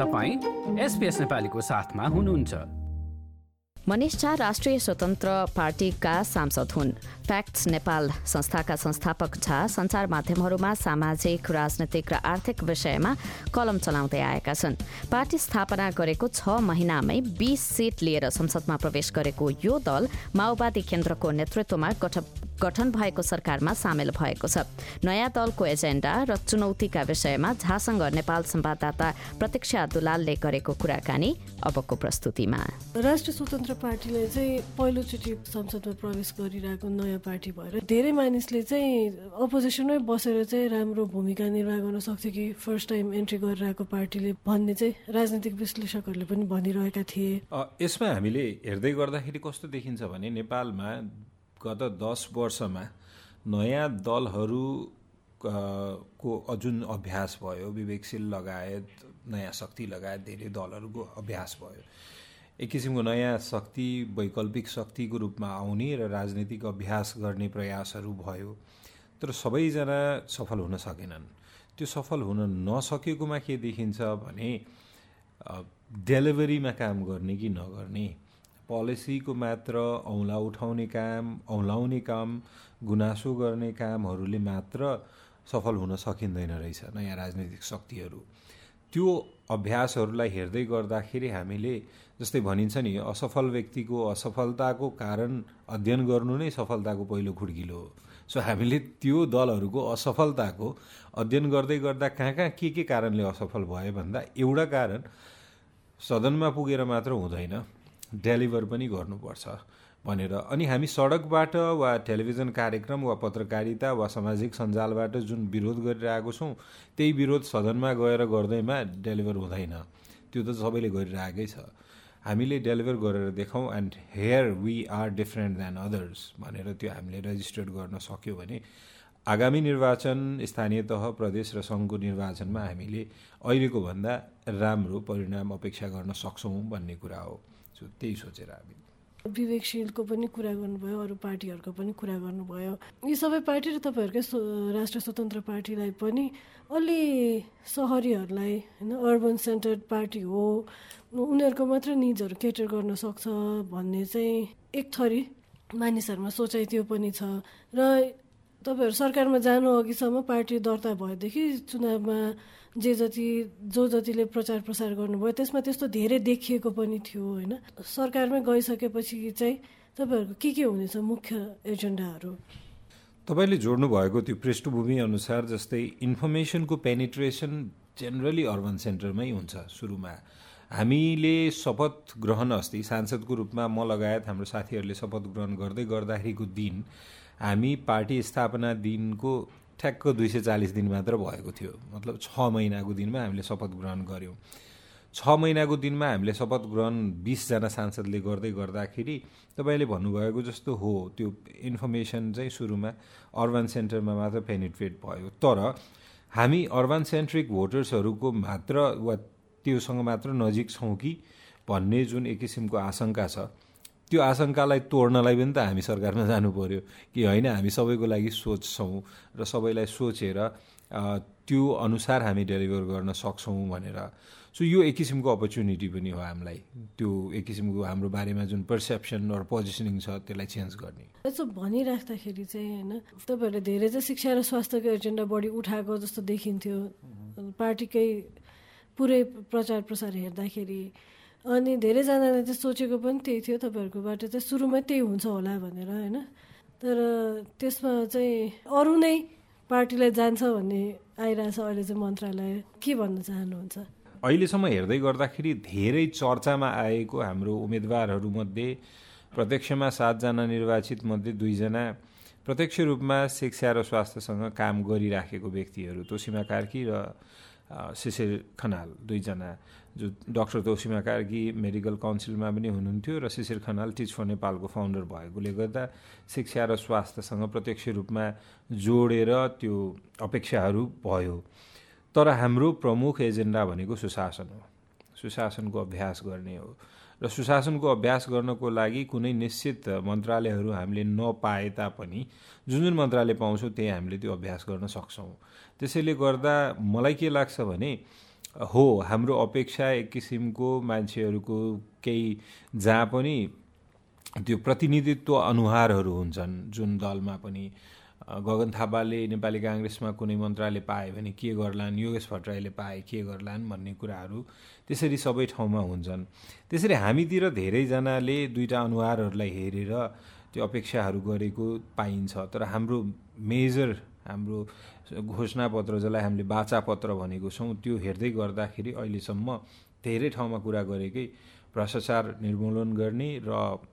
तपाईँ एसपिएस नेपालीको साथमा हुनुहुन्छ। मनिष झा राष्ट्रिय स्वतन्त्र पार्टीका सांसद हुन्। फ्याक्ट्स नेपाल संस्थाका संस्थापक झा सञ्चार माध्यमहरूमा सामाजिक राजनैतिक र आर्थिक विषयमा कलम चलाउँदै आएका छन्। पार्टी स्थापना गरेको छ महिनामै बीस सिट लिएर संसदमा प्रवेश गरेको यो दल माओवादी केन्द्रको नेतृत्वमा गठन भएको सरकारमा सामेल भएको छ। नयाँ दलको एजेण्डा र चुनौतीका विषयमा झासँग नेपाल संवाददाता प्रतीक्षा दुलालले गरेको कुराकानी अबको प्रस्तुतिमा। राष्ट्रिय स्वतन्त्र पार्टीले चाहिँ पहिलोचोटि संसदमा प्रवेश गरिरहेको नयाँ पार्टी भएर धेरै मानिसले चाहिँ अपोजिसनमै बसेर चाहिँ राम्रो भूमिका निर्वाह गर्न सक्छ कि फर्स्ट टाइम एन्ट्री गरिरहेको पार्टीले भन्ने चाहिँ राजनीतिक विश्लेषकहरूले पनि भनिरहेका थिए। यसमा हामीले हेर्दै गर्दाखेरि कस्तो देखिन्छ भने नेपालमा गत दस वर्षमा नयाँ दलहरू को जुन अभ्यास भयो विवेकशील लगायत नयाँ शक्ति लगायत धेरै दलहरूको अभ्यास भयो। एक किसिमको नयाँ शक्ति वैकल्पिक शक्तिको रूपमा आउने र राजनीतिक अभ्यास गर्ने प्रयासहरू भयो तर सबैजना सफल हुन सकेनन्। त्यो सफल हुन नसकेकोमा के देखिन्छ भने डेलिभरीमा काम गर्ने कि नगर्ने पोलिसीको मात्र औँला उठाउने काम औँलाउने काम गुनासो गर्ने कामहरूले मात्र सफल हुन सकिँदैन रहेछ नयाँ राजनीतिक शक्तिहरू। त्यो अभ्यासहरूलाई हेर्दै गर्दाखेरि हामीले जस्तै भनिन्छ नि असफल व्यक्तिको असफलताको कारण अध्ययन गर्नु नै सफलताको पहिलो खुड्किलो हो। सो हामीले त्यो दलहरूको असफलताको अध्ययन गर्दै गर्दा कहाँ कहाँ के के कारणले असफल भयो भन्दा एउटा कारण सदनमा पुगेर मात्र हुँदैन। डेलिभर पनि गर्नुपर्छ भनेर। अनि हामी सडकबाट वा टेलिभिजन कार्यक्रम वा पत्रकारिता वा सामाजिक सञ्जालबाट जुन विरोध गरिरहेको छौँ त्यही विरोध सदनमा गएर गर्दैमा डेलिभर हुँदैन। त्यो त सबैले गरिरहेकै छ। हामीले डेलिभर गरेर देखाउँ and here we are different than others भनेर त्यो हामीले रेजिस्टर्ड गर्न सक्यो भने आगामी निर्वाचन स्थानीय तह प्रदेश र सङ्घको निर्वाचनमा हामीले अहिलेको भन्दा राम्रो परिणाम अपेक्षा गर्न सक्छौँ भन्ने कुरा हो। सो त्यही सोचेर हामी। विवेकशीलको पनि कुरा गर्नुभयो अरू पार्टीहरूको पनि कुरा गर्नुभयो। यी सबै पार्टी र तपाईँहरूकै राष्ट्र स्वतन्त्र पार्टीलाई पनि अलि सहरीहरूलाई होइन अर्बन सेन्टर्ड पार्टी हो उनीहरूको मात्र निजहरू केटर गर्न सक्छ भन्ने चाहिँ एक थरी मानिसहरूमा सोचाइ त्यो पनि छ। र तपाईँहरू सरकारमा जानु अघिसम्म पार्टी दर्ता भएदेखि चुनावमा जे जति जो जतिले प्रचार प्रसार गर्नुभयो त्यसमा त्यस्तो धेरै देखिएको पनि थियो होइन? सरकारमै गइसकेपछि चाहिँ तपाईँहरूको के के हुनेछ मुख्य एजेन्डाहरू? तपाईँले जोड्नु भएको त्यो पृष्ठभूमि अनुसार जस्तै इन्फर्मेसनको पेनिट्रेसन जेनरली अर्बन सेन्टरमै हुन्छ सुरुमा। हामीले शपथ ग्रहण अस्ति सांसदको रूपमा म लगायत हाम्रो साथीहरूले शपथ ग्रहण गर्दै गर्दाखेरिको दिन हामी पार्टी स्थापना दिनको ठ्याक्क दुई सय चालिस दिन मात्र भएको थियो। मतलब छ महिनाको दिनमा हामीले शपथ ग्रहण गऱ्यौँ। छ महिनाको दिनमा हामीले शपथ ग्रहण बिसजना सांसदले गर्दै गर्दाखेरि तपाईँले भन्नुभएको जस्तो हो त्यो इन्फर्मेसन चाहिँ सुरुमा अर्बन सेन्टरमा मात्र पेनिट्रेट भयो। तर हामी अर्बन सेन्ट्रिक भोटर्सहरूको मात्र वा त्योसँग मात्र नजिक छौँ कि भन्ने जुन एक किसिमको आशंका छ त्यो आशंकालाई तोड्नलाई पनि त हामी सरकारमा जानु पर्यो कि होइन हामी सबैको लागि सोच्छौँ र सबैलाई सोचेर त्यो अनुसार हामी डेलिभर गर्न सक्छौँ भनेर। सो यो एक किसिमको अपर्च्युनिटी पनि हो हामीलाई। त्यो एक किसिमको हाम्रो बारेमा जुन पर्सेप्सन र पोजिसनिङ छ त्यसलाई चेन्ज गर्ने। यसो भनिराख्दाखेरि चाहिँ होइन तपाईँहरूले धेरै चाहिँ शिक्षा र स्वास्थ्यको एजेन्डा बढी उठाएको जस्तो देखिन्थ्यो। पार्टीकै पुरै प्रचार प्रसार हेर्दाखेरि अनि धेरैजनाले चाहिँ सोचेको पनि त्यही थियो तपाईँहरूकोबाट चाहिँ सुरुमै त्यही हुन्छ होला भनेर होइन? तर त्यसमा चाहिँ अरू नै पार्टीलाई जान्छ भन्ने आइरहेछ अहिले चाहिँ मन्त्रालय। के भन्न चाहनुहुन्छ? अहिलेसम्म हेर्दै गर्दाखेरि धेरै चर्चामा आएको हाम्रो उम्मेदवारहरूमध्ये प्रत्यक्षमा सातजना निर्वाचित मध्ये दुईजना प्रत्यक्ष रूपमा शिक्षा र स्वास्थ्यसँग काम गरिराखेको व्यक्तिहरू तोसिमा कार्की र शिशिर खनाल दुईजना जो डक्टर तोसिमा कार्की मेडिकल काउन्सिलमा पनि हुनुहुन्थ्यो र शिशिर खनाल टिच फर नेपालको फाउन्डर भएकोले गर्दा शिक्षा र स्वास्थ्यसँग प्रत्यक्ष रूपमा जोडेर त्यो अपेक्षाहरू भयो। तर हाम्रो प्रमुख एजेन्डा भनेको सुशासन हो। सुशासनको अभ्यास गर्ने हो र सुशासनको अभ्यास गर्नको लागि कुनै निश्चित मन्त्रालयहरू हामीले नपाए तापनि जुन जुन मन्त्रालय पाउँछौँ त्यही हामीले त्यो अभ्यास गर्न सक्छौँ। त्यसैले गर्दा मलाई के लाग्छ भने हो हाम्रो अपेक्षा एक किसिमको मान्छेहरूको केही जहाँ पनि त्यो प्रतिनिधित्व अनुहारहरू हुन्छन् जुन दलमा पनि गगन थापाले नेपाली काङ्ग्रेसमा कुनै मन्त्रालय पाए भने के गर्लान् योगेश भट्टराईले पाए के गर्लान् भन्ने कुराहरू त्यसरी सबै ठाउँमा हुन्छन्। त्यसरी हामीतिर धेरैजनाले दुईवटा अनुहारहरूलाई हेरेर त्यो अपेक्षाहरू गरेको पाइन्छ तर हाम्रो मेजर हाम्रो घोषणापत्र जसलाई हामीले बाचापत्र भनेको छौँ त्यो हेर्दै गर्दाखेरि अहिलेसम्म धेरै ठाउँमा कुरा गरेकै भ्रष्टाचार निर्मूलन गर्ने र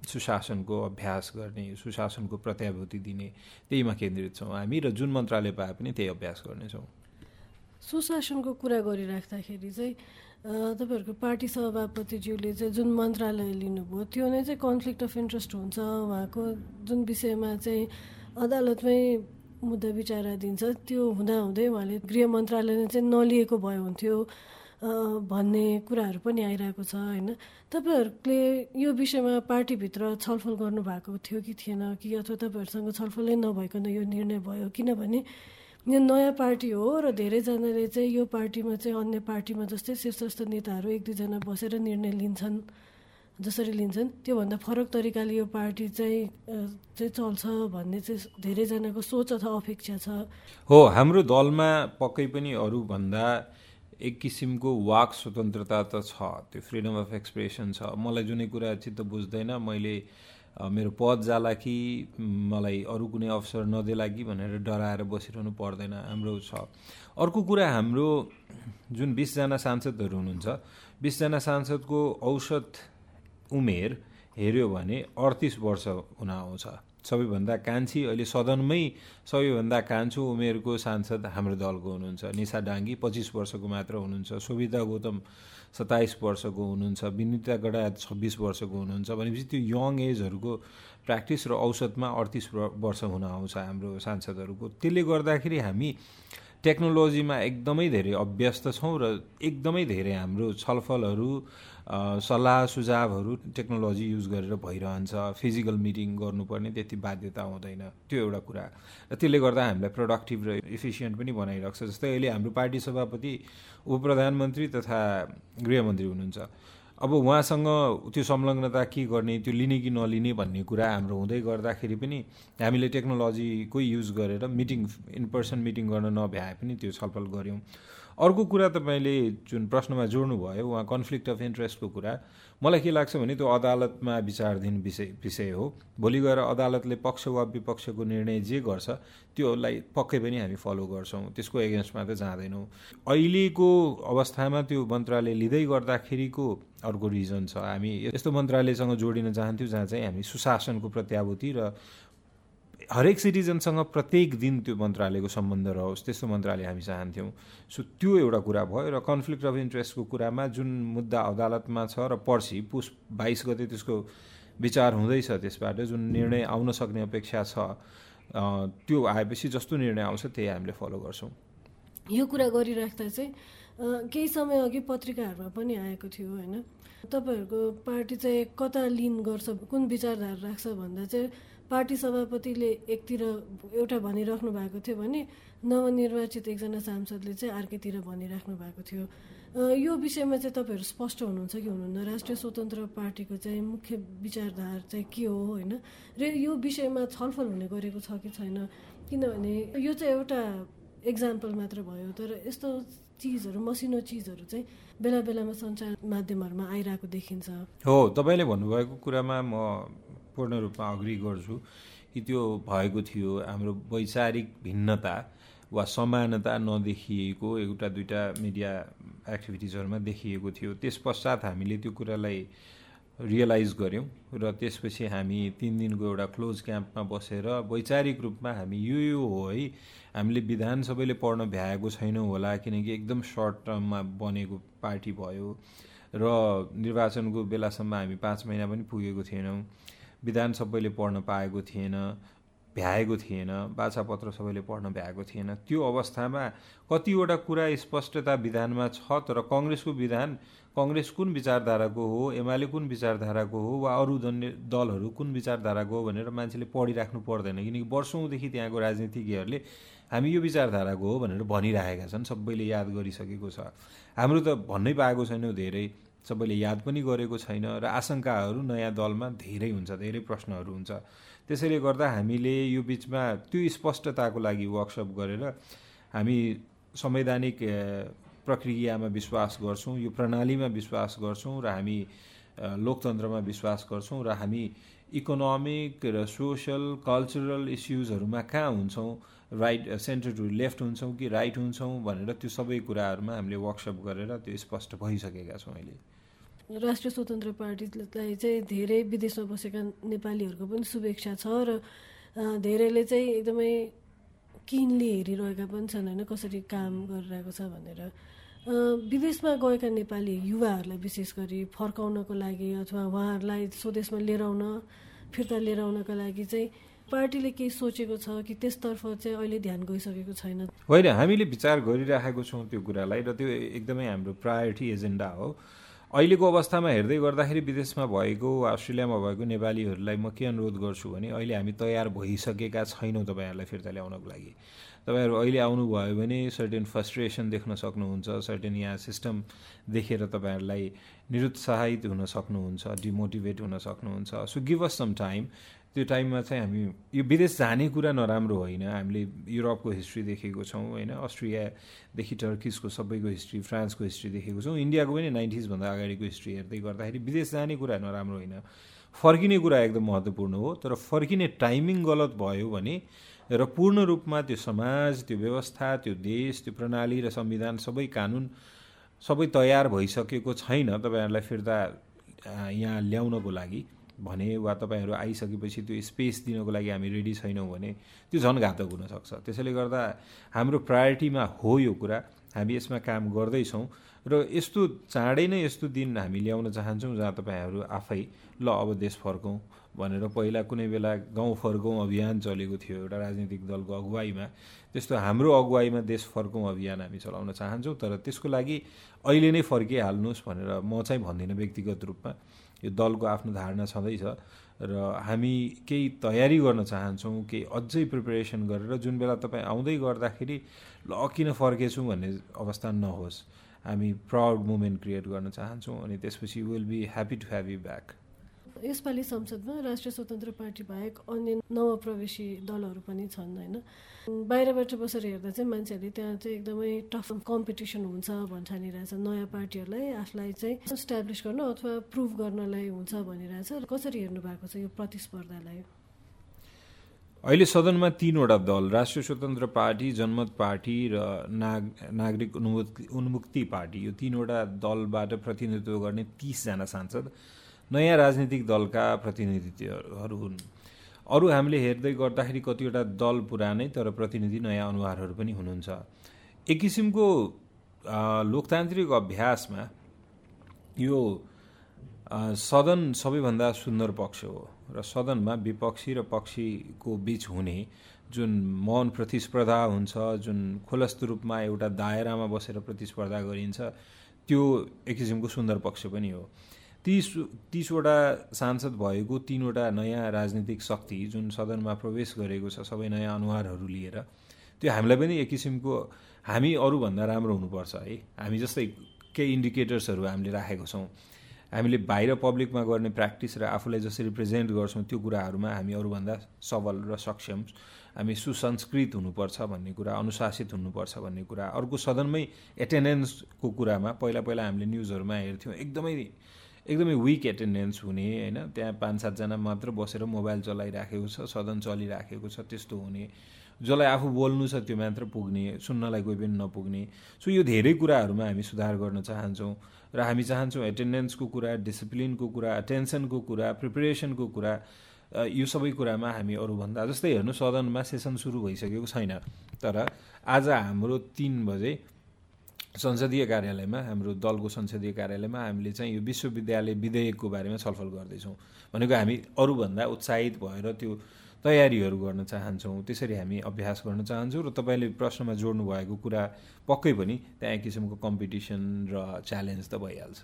सुशासनको अभ्यास गर्ने सुशासनको प्रत्याभूति दिने त्यहीमा केन्द्रित छौँ हामी र जुन मन्त्रालय पाए पनि त्यही अभ्यास गर्नेछौँ। सुशासनको कुरा गरिराख्दाखेरि चाहिँ तपाईँहरूको पार्टी सभापतिज्यूले चाहिँ जुन मन्त्रालय लिनुभयो त्यो नै चाहिँ कन्फ्लिक्ट अफ इन्ट्रेस्ट हुन्छ उहाँको जुन विषयमा चाहिँ अदालतमै मुद्दा विचाराधीन छ त्यो हुँदाहुँदै उहाँले गृह मन्त्रालय चाहिँ नलिएको भए हुन्थ्यो भन्ने कुराहरू पनि आइरहेको छ होइन। तपाईँहरूले यो विषयमा पार्टीभित्र छलफल गर्नुभएको थियो कि थिएन कि अथवा तपाईँहरूसँग छलफलै नभइकन यो निर्णय भयो? किनभने यो नयाँ पार्टी हो र धेरैजनाले चाहिँ यो पार्टीमा चाहिँ अन्य पार्टीमा जस्तै शीर्षस्थ नेताहरू एक दुईजना बसेर निर्णय लिन्छन्। जसरी लिन्छन् त्योभन्दा फरक तरिकाले यो पार्टी चाहिँ चाहिँ चल्छ भन्ने चाहिँ धेरैजनाको सोच अथवा अपेक्षा छ। हो हाम्रो दलमा पक्कै पनि अरूभन्दा एक किसिमको वाक स्वतन्त्रता त छ त्यो फ्रिडम अफ एक्सप्रेसन छ। मलाई जुनै कुरा चित्त बुझ्दैन मैले मेरो पद जाला कि मलाई अरू कुनै अवसर नदेला कि भनेर डराएर बसिरहनु पर्दैन हाम्रो छ। अर्को कुरा हाम्रो जुन बिसजना सांसदहरू हुनुहुन्छ बिसजना सांसदको औसत उमेर हेऱ्यो भने अडतिस वर्ष हुन आउँछ। सबैभन्दा कान्छी अहिले सदनमै सबैभन्दा कान्छो उमेरको सांसद हाम्रो दलको हुनुहुन्छ। निशा डाङ्गी पच्चिस वर्षको मात्र हुनुहुन्छ। सोभिता गौतम सत्ताइस वर्षको हुनुहुन्छ। विनिता गडा छब्बिस वर्षको हुनुहुन्छ। भनेपछि त्यो यङ एजहरूको प्र्याक्टिस र औसतमा अडतिस वर्ष हुन आउँछ हाम्रो सांसदहरूको। त्यसले गर्दाखेरि हामी टेक्नोलोजीमा एकदमै धेरै अभ्यस्त छौँ र एकदमै धेरै हाम्रो छलफलहरू सल्लाह सुझावहरू टेक्नोलोजी युज गरेर भइरहन्छ फिजिकल मिटिङ गर्नुपर्ने त्यति बाध्यता हुँदैन त्यो एउटा कुरा। र त्यसले गर्दा हामीलाई प्रोडक्टिभ र इफिसियन्ट पनि बनाइरहेको छ जस्तै अहिले हाम्रो पार्टी सभापति उप प्रधानमन्त्री तथा गृहमन्त्री हुनुहुन्छ। अब उहाँसँग त्यो संलग्नता के गर्ने त्यो लिने कि नलिने भन्ने कुरा हाम्रो हुँदै गर्दाखेरि पनि हामीले टेक्नोलोजीकै युज गरेर मिटिङ इन पर्सन मिटिङ गर्न नभ्याए पनि त्यो छलफल गऱ्यौँ। अर्को कुरा तपाईँले जुन प्रश्नमा जोड्नुभयो उहाँ कन्फ्लिक्ट अफ इन्ट्रेस्टको कुरा मलाई के लाग्छ भने त्यो अदालतमा विचारधीन विषय विषय हो। भोलि गएर अदालतले पक्ष वा विपक्षको निर्णय जे गर्छ त्योलाई पक्कै पनि हामी फलो गर्छौँ। त्यसको एगेन्स्टमा त जाँदैनौँ। अहिलेको अवस्थामा त्यो मन्त्रालय लिँदै गर्दाखेरिको अर्को रिजन छ। हामी यस्तो मन्त्रालयसँग जोडिन चाहन्थ्यौँ जहाँ चाहिँ हामी सुशासनको प्रत्याभूति र हरेक सिटिजनसँग प्रत्येक दिन त्यो मन्त्रालयको सम्बन्ध रहोस् त्यस्तो मन्त्रालय हामी चाहन्थ्यौँ। सो त्यो एउटा कुरा भयो र कन्फ्लिक्ट अफ इन्ट्रेस्टको कुरामा जुन मुद्दा अदालतमा छ र पर्सि पुस बाइस गते त्यसको विचार हुँदैछ त्यसबाट जुन निर्णय आउन सक्ने अपेक्षा छ त्यो आएपछि जस्तो निर्णय आउँछ त्यही हामीले फलो गर्छौँ। यो कुरा गरिराख्दा चाहिँ केही समय अघि पत्रिकाहरूमा पनि आएको थियो होइन? तपाईँहरूको पार्टी चाहिँ कता लिन गर्छ कुन विचारधारा राख्छ भन्दा चाहिँ पार्टी सभापतिले एकतिर एउटा भनिराख्नु भएको थियो भने नवनिर्वाचित एकजना सांसदले चाहिँ अर्कैतिर भनिराख्नु भएको थियो। यो विषयमा चाहिँ तपाईँहरू स्पष्ट हुनुहुन्छ कि हुनुहुन्न? राष्ट्रिय स्वतन्त्र पार्टीको चाहिँ मुख्य विचारधारा चाहिँ के हो होइन? र यो विषयमा छलफल हुने गरेको छ कि छैन? किनभने यो चाहिँ एउटा इक्जाम्पल मात्र भयो तर यस्तो चिजहरू मसिनो चिजहरू चाहिँ बेला बेलामा सञ्चार माध्यमहरूमा आइरहेको देखिन्छ। हो तपाईँले भन्नुभएको कुरामा म पूर्ण रूपमा अग्री गर्छु। कि त्यो भएको थियो हाम्रो वैचारिक भिन्नता वा समानता नदेखिएको एउटा दुइटा मिडिया एक्टिभिटिजहरूमा देखिएको थियो। त्यस पश्चात हामीले त्यो कुरालाई रियलाइज गऱ्यौँ र त्यसपछि हामी तिन दिनको एउटा क्लोज क्याम्पमा बसेर वैचारिक रूपमा हामी यो यो हो है हामीले विधान सबैले पढ्न भ्याएको छैनौँ होला किनकि एकदम सर्ट टर्ममा बनेको पार्टी भयो र निर्वाचनको बेलासम्म हामी पाँच महिना पनि पुगेको थिएनौँ। विधान सबैले पढ्न पाएको थिएन भ्याएको थिएन बाछापत्र सबैले पढ्न भ्याएको थिएन। त्यो अवस्थामा कतिवटा कुरा स्पष्टता विधानमा छ तर कङ्ग्रेसको विधान कङ्ग्रेस कुन विचारधाराको हो एमाले कुन विचारधाराको हो वा अरू दन्य दलहरू कुन विचारधाराको हो भनेर मान्छेले पढिराख्नु पर्दैन। किनकि वर्षौँदेखि त्यहाँको राजनीतिज्ञहरूले हामी यो विचारधाराको हो भनेर भनिरहेका छन्। सबैले याद गरिसकेको छ। हाम्रो त भन्नै पाएको छैनौँ धेरै। सबैले याद पनि गरेको छैन र आशंकाहरू नयाँ दलमा धेरै हुन्छ धेरै प्रश्नहरू हुन्छ। त्यसैले गर्दा हामीले यो बिचमा त्यो स्पष्टताको लागि वर्कसप गरेर हामी संवैधानिक प्रक्रियामा विश्वास गर्छौँ यो प्रणालीमा विश्वास गर्छौँ र हामी लोकतन्त्रमा विश्वास गर्छौँ र हामी इकोनोमिक र सोसल कल्चरल इस्युजहरूमा कहाँ हुन्छौँ राइट सेन्टर टु लेफ्ट हुन्छौँ कि राइट हुन्छौँ भनेर त्यो सबै कुराहरूमा हामीले वर्कसप गरेर त्यो स्पष्ट भइसकेका छौँ अहिले। राष्ट्रिय स्वतन्त्र पार्टीलाई चाहिँ धेरै विदेशमा बसेका नेपालीहरूको पनि शुभेच्छा छ र धेरैले चाहिँ एकदमै किनले हेरिरहेका पनि छन् होइन कसरी काम गरिरहेको छ भनेर। विदेशमा गएका नेपाली युवाहरूलाई विशेष गरी फर्काउनको लागि अथवा उहाँहरूलाई स्वदेशमा लिएर आउन फिर्ता लिएर आउनको लागि चाहिँ पार्टीले केही सोचेको छ कि त्यसतर्फ चाहिँ अहिले ध्यान गइसकेको छैन? होइन हामीले विचार गरिराखेको छौँ त्यो कुरालाई र त्यो एकदमै हाम्रो प्रायोरिटी एजेन्डा हो। अहिलेको अवस्थामा हेर्दै गर्दाखेरि विदेशमा भएको अस्ट्रेलियामा भएको नेपालीहरूलाई म के अनुरोध गर्छु भने अहिले हामी तयार भइसकेका छैनौँ तपाईँहरूलाई फिर्ता ल्याउनको लागि। तपाईँहरू अहिले आउनुभयो भने सर्टेन फ्रस्ट्रेसन देख्न सक्नुहुन्छ सर्टेन यहाँ सिस्टम देखेर तपाईँहरूलाई निरुत्साहित हुन सक्नुहुन्छ डिमोटिभेट हुन सक्नुहुन्छ। So give us some time त्यो टाइममा चाहिँ हामी यो विदेश जाने कुरा नराम्रो होइन। हामीले युरोपको हिस्ट्री देखेको छौँ होइन। अस्ट्रियादेखि टर्किसको सबैको हिस्ट्री फ्रान्सको हिस्ट्री देखेको छौँ। इन्डियाको पनि नाइन्टिजभन्दा अगाडिको हिस्ट्री हेर्दै गर्दाखेरि विदेश जाने कुरा नराम्रो होइन। फर्किने कुरा एकदम महत्त्वपूर्ण हो तर फर्किने टाइमिङ गलत भयो भने र पूर्ण रूपमा त्यो समाज त्यो व्यवस्था त्यो देश त्यो प्रणाली र संविधान सबै कानुन सबै तयार भइसकेको छैन। तपाईँहरूलाई फिर्ता यहाँ ल्याउनको लागि। भने वा तपाईँहरू आइसकेपछि त्यो स्पेस दिनको लागि हामी रेडी छैनौँ भने त्यो झन् घातक हुनसक्छ। त्यसैले गर्दा हाम्रो प्रायोरिटीमा हो यो कुरा। हामी यसमा काम गर्दैछौँ र यस्तो चाँडै नै यस्तो दिन हामी ल्याउन चाहन्छौँ जहाँ तपाईँहरू आफै ल अब देश फर्कौँ भनेर पहिला कुनै बेला गाउँ फर्कौँ अभियान चलेको थियो एउटा राजनीतिक दलको अगुवाईमा। त्यस्तो हाम्रो अगुवाईमा देश फर्कौँ अभियान हामी चलाउन चाहन्छौँ तर त्यसको लागि अहिले नै फर्किहाल्नुहोस् भनेर म चाहिँ भन्दिनँ व्यक्तिगत रूपमा। यो दलको आफ्नो धारणा छँदैछ र हामी केही तयारी गर्न चाहन्छौँ केही अझै प्रिपेरेसन गरेर जुन बेला तपाईँ आउँदै गर्दाखेरि ल किन फर्केछौँ भन्ने अवस्था नहोस्। हामी प्राउड मुमेन्ट क्रिएट गर्न चाहन्छौँ अनि त्यसपछि will be happy to have back यसपालि संसदमा राष्ट्रिय स्वतन्त्र पार्टी बाहेक अन्य नवप्रवेशी दलहरू पनि छन् होइन? बाहिरबाट बसेर हेर्दा चाहिँ मान्छेहरूले त्यहाँ चाहिँ एकदमै टफ कम्पिटिसन हुन्छ भन्छानिरहेछ नयाँ पार्टीहरूलाई आफूलाई चाहिँ इस्टाब्लिस गर्न अथवा प्रुभ गर्नलाई हुन्छ भनिरहेछ। कसरी हेर्नु भएको छ यो प्रतिस्पर्धालाई? अहिले सदनमा तिनवटा दल राष्ट्रिय स्वतन्त्र पार्टी जनमत पार्टी र नाग नागरिक उन्मुक्ति पार्टी। यो तिनवटा दलबाट प्रतिनिधित्व गर्ने तिसजना सांसद। नयाँ राजनीतिक दलका प्रतिनिधित्वहरू हुन्। अरू हामीले हेर्दै गर्दाखेरि कतिवटा दल पुरानै तर प्रतिनिधि नयाँ अनुहारहरू पनि हुनुहुन्छ। एक किसिमको लोकतान्त्रिक अभ्यासमा यो सदन सबैभन्दा सुन्दर पक्ष हो र सदनमा विपक्षी र पक्षीको बिच हुने जुन मौन प्रतिस्पर्धा हुन्छ जुन खुलस्त रूपमा एउटा दायरामा बसेर प्रतिस्पर्धा गरिन्छ त्यो एक किसिमको सुन्दर पक्ष पनि हो। तिस तिसवटा सांसद भएको तिनवटा नयाँ राजनीतिक शक्ति जुन सदनमा प्रवेश गरेको छ सबै नयाँ अनुहारहरू लिएर त्यो हामीलाई पनि एक किसिमको हामी अरूभन्दा राम्रो हुनुपर्छ है। हामी जस्तै केही इन्डिकेटर्सहरू हामीले राखेको छौँ। हामीले बाहिर पब्लिकमा गर्ने प्र्याक्टिस र आफूलाई जसरी प्रेजेन्ट गर्छौँ त्यो कुराहरूमा हामी अरूभन्दा सबल र सक्षम हामी सुसंस्कृत हुनुपर्छ भन्ने कुरा अनुशासित हुनुपर्छ भन्ने कुरा अर्को सदनमै एटेन्डेन्सको कुरामा पहिला पहिला हामीले न्युजहरूमा हेर्थ्यौँ। एकदमै एकदमै विक एटेन्डेन्स हुने होइन? त्यहाँ पाँच सातजना मात्र बसेर मोबाइल चलाइराखेको छ सदन चलिराखेको छ त्यस्तो हुने। जसलाई आफू बोल्नु छ त्यो मात्र पुग्ने सुन्नलाई कोही पनि नपुग्ने। सो यो धेरै कुराहरूमा हामी सुधार गर्न चाहन्छौँ र हामी चाहन्छौँ एटेन्डेन्सको कुरा डिसिप्लिनको कुरा अटेन्सनको कुरा प्रिपेरेसनको कुरा यो सबै कुरामा हामी अरूभन्दा जस्तै हेर्नु सदनमा सेसन सुरु भइसकेको छैन। तर आज हाम्रो तिन बजे संसदीय कार्यालयमा हाम्रो दलको संसदीय कार्यालयमा हामीले चाहिँ यो विश्वविद्यालय विधेयकको बारेमा छलफल गर्दैछौँ। भनेको हामी अरूभन्दा उत्साहित भएर त्यो तयारीहरू गर्न चाहन्छौँ। त्यसरी हामी अभ्यास गर्न चाहन्छौँ र तपाईँले प्रश्नमा जोड्नु भएको कुरा पक्कै पनि त्यहाँ एक किसिमको कम्पिटिसन र च्यालेन्ज त भइहाल्छ।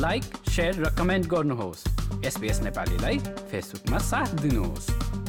लाइक सेयर र कमेन्ट गर्नुहोस्। एसपिएस नेपालीलाई फेसबुकमा साथ दिनुहोस्।